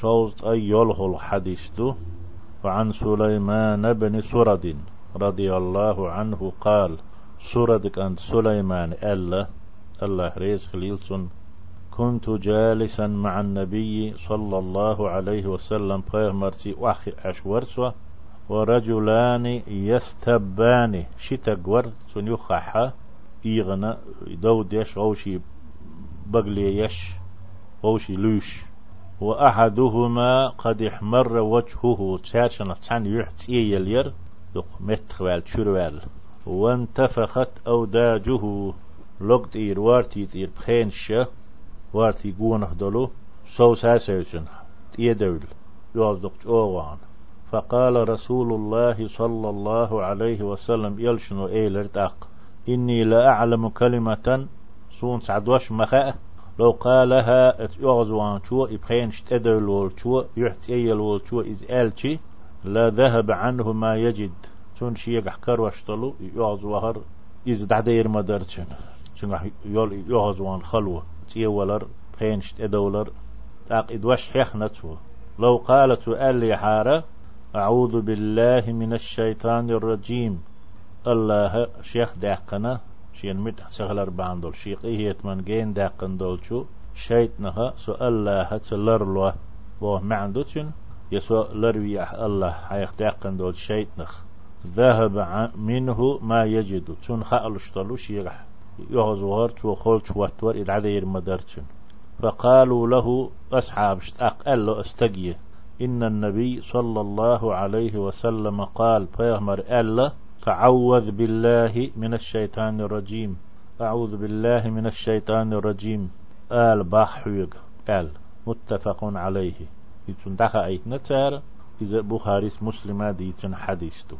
شوز أي يلغ الحديث وعن سليمان بن سرد رضي الله عنه قال سردك أنت سليمان ألا الله ريز خليلسون كنت جالسا مع النبي صلى الله عليه وسلم مرتي وأخي أشورسوا ورجلان يستبان شتقور سن يخحا إيغنا دود يش غوشي بقلي يش غوشي لوش. وأحدهما قد احمر وجهه تشاشنا تشان يحتي يلير دق متخوال شروال وانتفخت أوداجه لقد إير وارتي تير بخينش وارتي قونه دلو سو ساسيشن تيدول يوزدق جوغان. فقال رسول الله صلى الله عليه وسلم يلشنو إيلر تاق إني لا أعلم كلمة سون سعدوش مخاء. لو قالها يغزوان شو إبخين شتدل والشو يحتي والشو إز آلشي لا ذهب عنه ما يجد. تون شيء حكر واشتلو يغزوهر إز دعدير مدرتشن شنو يول يغزوان خلوة. تي ولر بخين شتدولر تاق إدوش حيخ نتو. لو قالت ألي حارة أعوذ بالله من الشيطان الرجيم. الله شيخ داقنا. شين مت سغلر باندول. شيخ إيه من جين داقن دولشو شيطنها سو الله هتسلر له بو معندوتشن يسو لروي الله حيخ داقن دول شيطنخ ذهب منه ما يجد. تون خالشتلو شيخ يهزوهر تو خلش واتور العذير مدرتشن فقالوا له أصحاب أقل استجيه إن النبي صلى الله عليه وسلم قال فيغمر ألا تعوذ بالله من الشيطان الرجيم. أعوذ بالله من الشيطان الرجيم. آل باحويق آل. متفق عليه. يتون دخا أيت نتار إذا بخاري مسلمة ديتن حديثته